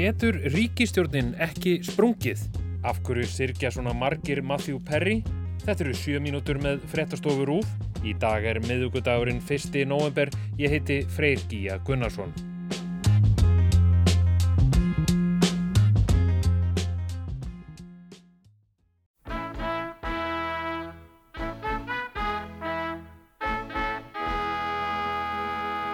Getur ríkistjórnin ekki sprungið? Af hverju sirkja svona margir Matthew Perry? Þetta eru sjö mínútur með frettastofur úf. Í dag er miðugudagurinn 1. november. Ég heiti Freyr Gíja Gunnarsson.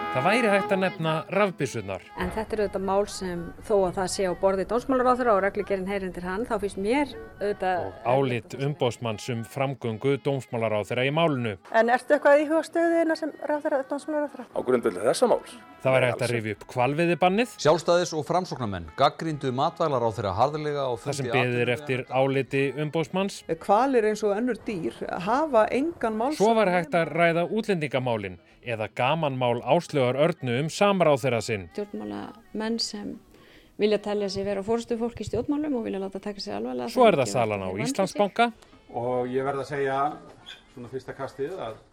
Það væri hægt að nefna rafbissunar. En þetta er auðvitað mál sem þó að það sé á borði dómsmálaráþur og reglugerinn heyrindir hann, þá finnst mér auðvitað... Og álit umbóðsmanns um framgöngu dómsmálaráþura í málunu. En ertu eitthvað í huga stöðina sem dómsmálaráþura? Á grundvelli þessa máls? Það væri hægt að rifja upp kvalviðibannið. Sjálfstæðis og framsóknarmenn gaggrindu matvælar á þeirra harðilega og Það sem beðir eftir áslögar örnu um samráð þeirra sinn. Stjórnmála menn sem vilja telja sig vera fórstu fólk í stjórnmálum og vilja láta taka sig alvarlega. Svo er það salan á Íslandsbanka. Og ég verð að segja svona fyrsta kastið að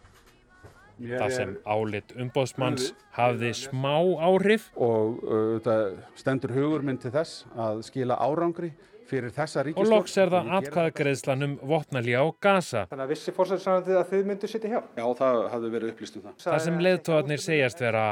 Það sem álit umbóðsmanns hafði smá áhrif. Og uh, stendur hugur minn til þess að skila árangri fyrir þessa ríkistofn. Og loks er það atkvæðagreðslan um vopnalí á Gaza. Þannig að vissi fórsæðisræðandi að þið myndu sitja hjá? Já, það hafði verið upplýst um það. Það sem leðtóðarnir segjast vera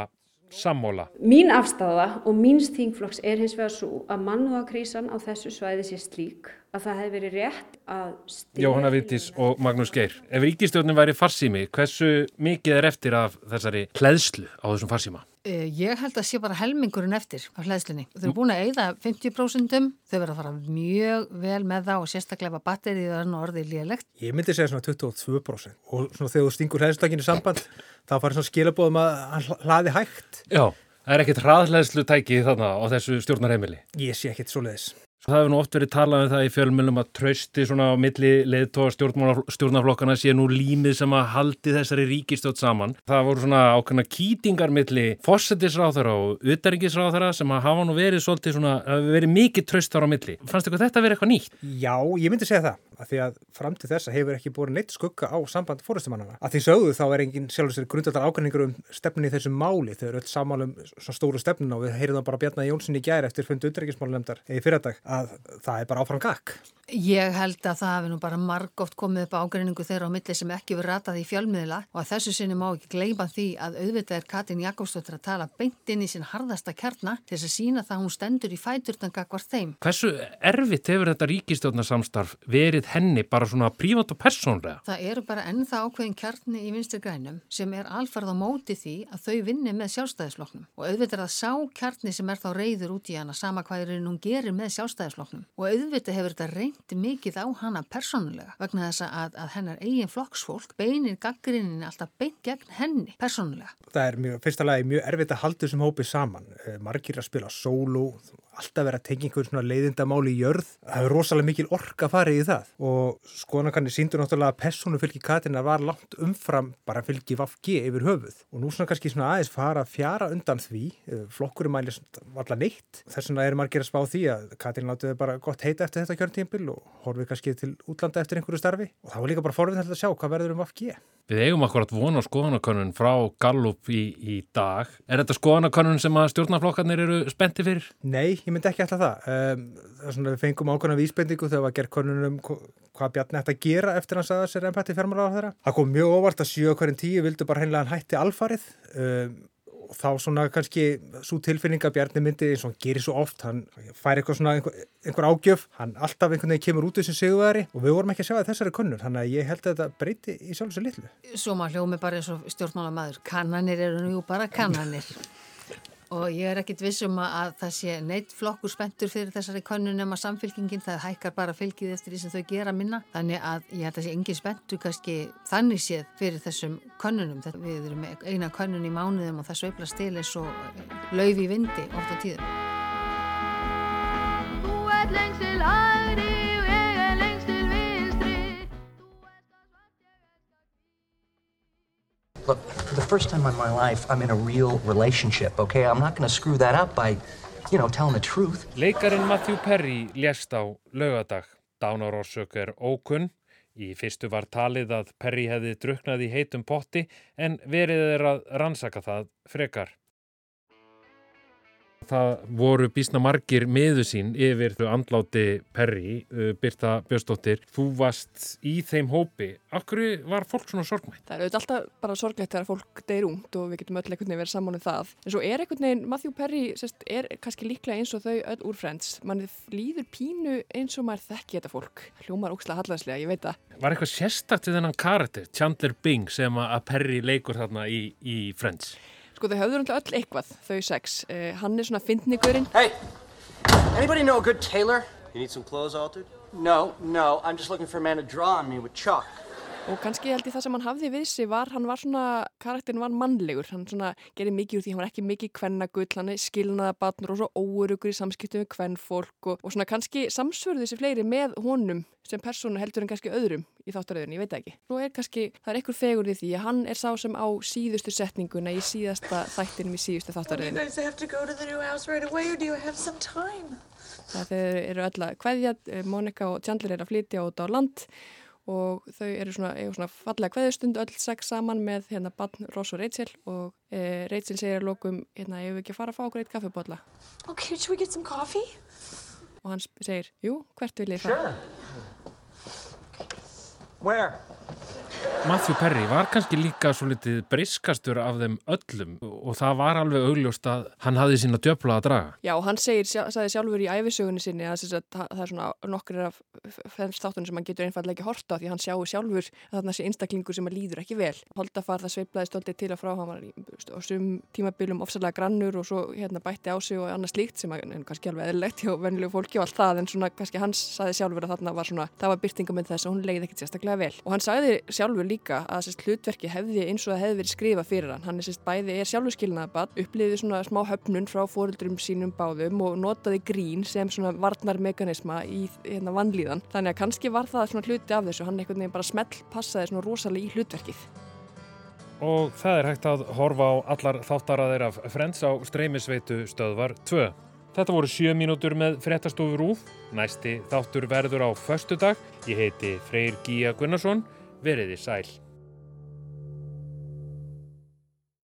sammóla. Mín afstæða og míns þingflokks er hins vegar svo að mannúðakrísan á þessu svæði sé slík að það hefði verið rétt að styrja... Jóhanna Vittis og Magnús Geir. Ef ríkistjórnum væri farsími, hversu mikið er eftir af þessari hlæðslu á þessum farsíma? Ég held að sé bara helmingurinn eftir af hlæðslunni. Þau eru búin að eigða 50%, þau verða að fara mjög vel með það og sérstaklega batterið er nú orðið lélegt. Ég myndi segja svona 22% og svona þegar þú stingur hlæðstakinu samband þá farið svona skilabóðum að hann hlaði hægt. Já, það er ekkert hraðhlæðslu tæki þarna á þessu stjórnarheimili. Ég sé ekkert svo leiðis. Það hefur nú oft verið talað um það í fjölmjölum að trausti svona á milli leðtóa stjórnarflokkana sé nú límið sem að haldi þessari ríkistjótt saman. Það voru svona ákveðna kýtingar milli fossetisráþara og uterringisráþara sem að hafa nú verið svolítið svona, verið mikið traust þar á milli. Fannst þetta verið eitthvað nýtt? Já, ég myndi segja það. Að því að fram til þessa hefur ekki búin neitt skugga á samband fórustumannana. Að því sögðu þá er engin sjálfur sér grundaldar ákveðningur um stefnunni í þessum máli. Þau eru öll samálum svona stóru stefnuna og við heyrðum það bara Bjarnar Jónsson í gæri eftir fundu utryggismálunemdar í fyrradag að það er bara áfram gakk. Ég held að það hefur nú bara margótt komið upp ágreiningu þeirra á milli sem ekki verið ratað í fjölmiðla og að þessu sinni má ekki gleyma því að auðvitað er Katin Jakobsdóttir að tala beint inn í sín harðasta kjarna til þess að sína það hún stendur í fæturtanga hvar þeim. Hversu erfitt hefur þetta ríkistjórnarsamstarf verið henni bara svona prívat og persónlega? Það eru bara ennþá ákveðin kjarni í vinstir grænum sem er alfarð á móti því að þau vinni með sjálfstæðisflokknum og auðvitað er það sá kjarni sem er þá reyður út í hana sama hvað er hún gerir með sjálfstæðisflokknum og auðvitað hefur þetta reyndi mikið á hana persónulega vegna þess að, að hennar eigin flokksfólk beinir gaggrinnin alltaf beint gegn henni persónulega. Það er mjög, fyrsta lagi mjög erfitt að halda þessum hópið saman. Margir að spila solo, alltaf vera að tengja einhvern svona leiðindamáli í jörð. Það er rosalega mikil orka fara í það. Og skoðanakanni síndur náttúrulega að persónu fylgi Katina var langt umfram bara fylgi Vafgi yfir höfuð. Og nú svona kannski svona aðeins fara fjara undan því, flokkurum mæli allar neitt. Þess vegna er margir að spá því að Katin látiði bara gott heita eftir þetta kjörntímpil og horfið kannski til útlanda eftir einhverju starfi. Og það var líka bara forvinn Við eigum akkurat vona á skoðanakönnun frá Gallup í, í dag. Er þetta skoðanakönnun sem að stjórnarflokkarnir eru spenti fyrir? Nei, ég myndi ekki alltaf það. Um, það svona við fengum ákvæmna vísbendingu þegar var gerð könnun um hvað Bjarni ætti að gera eftir hans aðeins er ennpætti fjármálar á þeirra. Það kom mjög óvart að 7 hverjum 10 vildu bara hennilega hann hætti alfarið um, og þá svona kannski svo tilfinning að Bjarni myndi eins og hann gerir svo oft, hann fær eitthvað svona einhver, einhver ágjöf, hann alltaf einhvern veginn kemur út þessu sigurveri og við vorum ekki að sjá þessari könnur, þannig að ég held að þetta breyti í sjálf þessu litlu. Svo maður hljómi bara eins og stjórnmálamæður, kannanir eru nú bara kannanir og ég er ekkit vissum að það sé neitt flokkur spenntur fyrir þessari könnunum að samfélkingin það hækkar bara fylgið eftir því sem þau gera minna. Þannig að ég held að það sé engin spenntur kannski þannig séð fyrir þessum könnunum. Við erum eina könnun í mánuðum og það sveifla stil eins og lauf í vindi oft á Look, for the first time in my life, I'm in a real relationship, okay? I'm not to screw that up by, you know, telling the truth. Leikarin Matthew Perry lést á lögadag. Dánarórsök er ókunn. Í fyrstu var talið að Perry hefði druknað í heitum potti en verið er að rannsaka það frekar. Það voru bísna margir miðu sín yfir þau andláti Perri, uh, Birta Björnsdóttir. Þú varst í þeim hópi. Akkur var fólk svona sorgmætt? Það er auðvitað alltaf bara sorglegt þegar fólk deyr ungt og við getum öll einhvern veginn verið saman um það. En svo er einhvern veginn, Matthew Perry sest, er kannski líklega eins og þau öll úr Friends. Man líður pínu eins og maður þekki þetta fólk. Hljómar ókslega hallanslega, ég veit það. Var eitthvað sérstakt við þennan karakter, Chandler Bing, sem að Perry leikur þarna í, í Friends? Sko þau höfður alltaf öll eitthvað, þau sex. Uh, hann er svona fyndnigurinn. Hey, anybody know a good tailor? You need some clothes altered? No, no, I'm just looking for a man to draw on me with chalk. Og kannski held ég það sem hann hafði við sig var, hann var svona, karakterin var mannlegur, hann svona gerði mikið úr því, hann var ekki mikið kvennagull, hann skilnaða batnur og svo óurugur í samskiptum við kvennfólk og, og svona kannski samsvörðu þessi fleiri með honum sem persónu heldur en kannski öðrum í þáttaröðunni, ég veit ekki. Svo er kannski, það er einhver fegur við því að hann er sá sem á síðustu setninguna í síðasta þættinum í síðustu þáttaröðunni. Það eru öll að kveðja, Monika og Chandler er að flytja út á land og þau eru svona, svona fallega kveðustund öll sex saman með hérna barn Ross og Rachel og e, Rachel segir að lókum hérna, ég hef ekki fara að fá okkur eitt kaffebotla Ok, should we get some coffee? og hann segir, jú, hvert vil ég fara? Sure. Where? Matthew Perry var kannski líka svo litið briskastur af þeim öllum og það var alveg augljóst að hann hafði sína djöfla að draga. Já, hann segir, sagði sjálfur í æfisögunni sinni að, að það er svona nokkur af þáttunum sem hann getur einfallega ekki horta því hann sjáu sjálfur að þarna sé einstaklingur sem að líður ekki vel. Holdafar það sveiplaði stoltið til að frá hann var á sum tímabilum ofsalega grannur og svo hérna bætti á sig og annað slíkt sem að, kannski alveg eðlilegt hjá vennilegu fólki og allt það en svona kannski hans sagði sjálfur að þarna var svona, sjálfur líka að sérst, hlutverki hefði eins og það hefði verið skrifað fyrir hann. Hann er sérst, bæði er sjálfur skilnaðabat, uppliði svona smá höfnun frá fóröldrum sínum báðum og notaði grín sem svona varnarmekanisma í hérna, vannlíðan. Þannig að kannski var það svona hluti af þessu. Hann einhvern veginn bara smell passaði svona rosalega í hlutverkið. Og það er hægt að horfa á allar þáttaraðir af Friends á streymisveitu stöðvar 2. Þetta voru 7 mínútur með fréttastofur úf. Næsti þáttur verður á förstu dag. Ég heiti Freyr Gíja Gunnarsson. Veriði sæl.